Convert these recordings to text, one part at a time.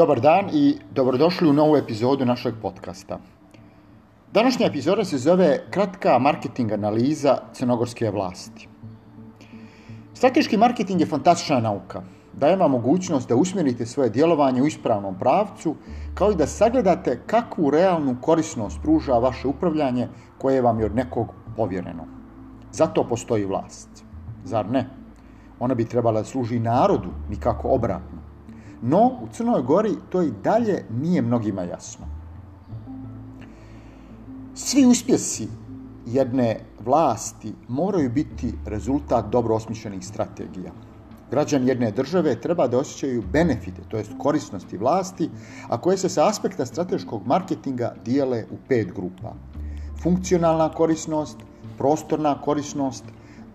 Dobar dan i dobrodošli u novu epizodu našeg podcasta. Današnja epizoda se zove Kratka marketing analiza crnogorske vlasti. Strateški marketing je fantastična nauka. Daje vam mogućnost da usmjerite svoje djelovanje u ispravnom pravcu, kao i da sagledate kakvu realnu korisnost pruža vaše upravljanje koje vam je od nekog povjereno. Zato postoji vlast. Zar ne? Ona bi trebala služi narodu, nikako obratno. No, u Crnoj Gori to i dalje nije mnogima jasno. Svi uspjesi jedne vlasti moraju biti rezultat dobro osmišljenih strategija. Građani jedne države treba da osjećaju benefite, to jest korisnosti vlasti, a koje se sa aspekta strateškog marketinga dijele u pet grupa. Funkcionalna korisnost, prostorna korisnost,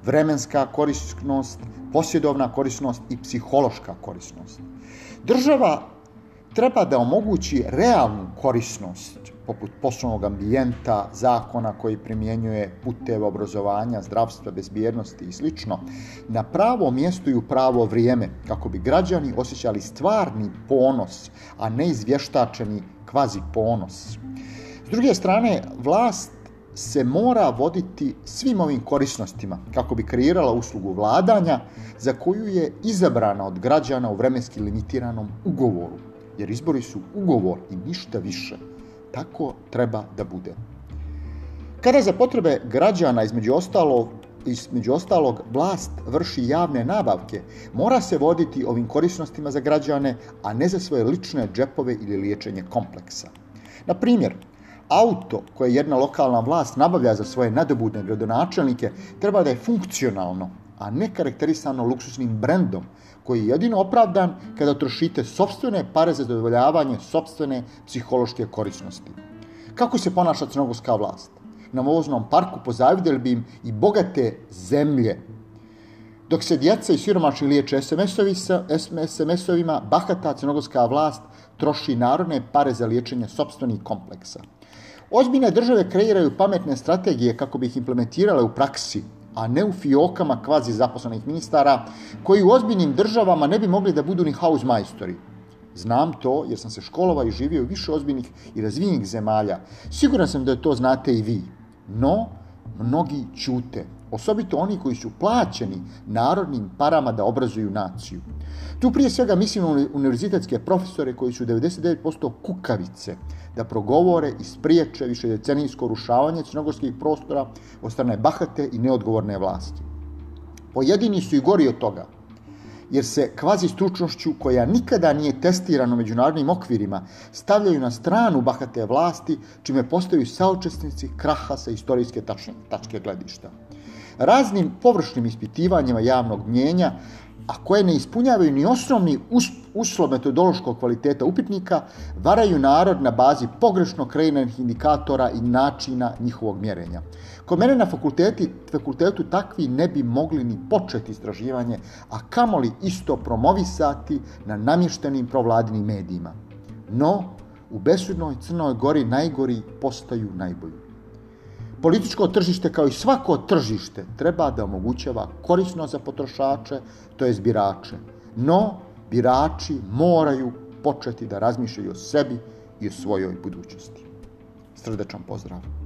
vremenska korisnost, posjedovna korisnost i psihološka korisnost. Država treba da omogući realnu korisnost poput poslovnog ambijenta, zakona koji primjenjuje puteve obrazovanja, zdravstva, bezbjednosti i sl. na pravo mjesto i u pravo vrijeme, kako bi građani osjećali stvarni ponos, a ne izvještačeni kvazi ponos. S druge strane, vlast se mora voditi svim ovim korisnostima kako bi kreirala uslugu vladanja za koju je izabrana od građana u vremenski limitiranom ugovoru. Jer izbori su ugovor i ništa više. Tako treba da bude. Kada za potrebe građana između ostalog, između ostalog vlast vrši javne nabavke, mora se voditi ovim korisnostima za građane, a ne za svoje lične džepove ili liječenje kompleksa. Na primjer, auto koje jedna lokalna vlast nabavlja za svoje nadobudne gradonačelnike treba da je funkcionalno, a ne karakterisano luksusnim brendom, koji je jedino opravdan kada trošite sobstvene pare za zadovoljavanje sobstvene psihološke korisnosti. Kako se ponaša crnogorska vlast? Na voznom parku pozavidjeli bi im i bogate zemlje. Dok se djeca i siromaši liječe SMS-ovima, bahata crnogorska vlast troši narodne pare za liječenje sobstvenih kompleksa. Ozbiljne države kreiraju pametne strategije kako bi ih implementirale u praksi, a ne u fiokama kvazi zaposlenih ministara, koji u ozbiljnim državama ne bi mogli da budu ni house majstori. Znam to jer sam se školova i živio u više ozbiljnih i razvijenih zemalja. Siguran sam da to znate i vi. No, mnogi ćute osobito oni koji su plaćeni narodnim parama da obrazuju naciju. Tu prije svega mislim na univerzitetske profesore koji su 99% kukavice da progovore i spriječe više decenijsko rušavanje crnogorskih prostora od strane bahate i neodgovorne vlasti. Pojedini su i gori od toga, jer se kvazi stručnošću koja nikada nije testirana u međunarodnim okvirima stavljaju na stranu bahate vlasti, čime postaju saučesnici kraha sa istorijske tačne, tačke gledišta raznim površnim ispitivanjima javnog mnjenja, a koje ne ispunjavaju ni osnovni uslov metodološkog kvaliteta upitnika, varaju narod na bazi pogrešno kreiranih indikatora i načina njihovog mjerenja. Kod mene na fakulteti, fakultetu takvi ne bi mogli ni početi istraživanje, a kamoli isto promovisati na namještenim provladinim medijima. No, u besudnoj Crnoj Gori najgori postaju najbolji. Političko tržište kao i svako tržište treba da omogućava korisno za potrošače, to je birače. No, birači moraju početi da razmišljaju o sebi i o svojoj budućnosti. Srdečan pozdrav!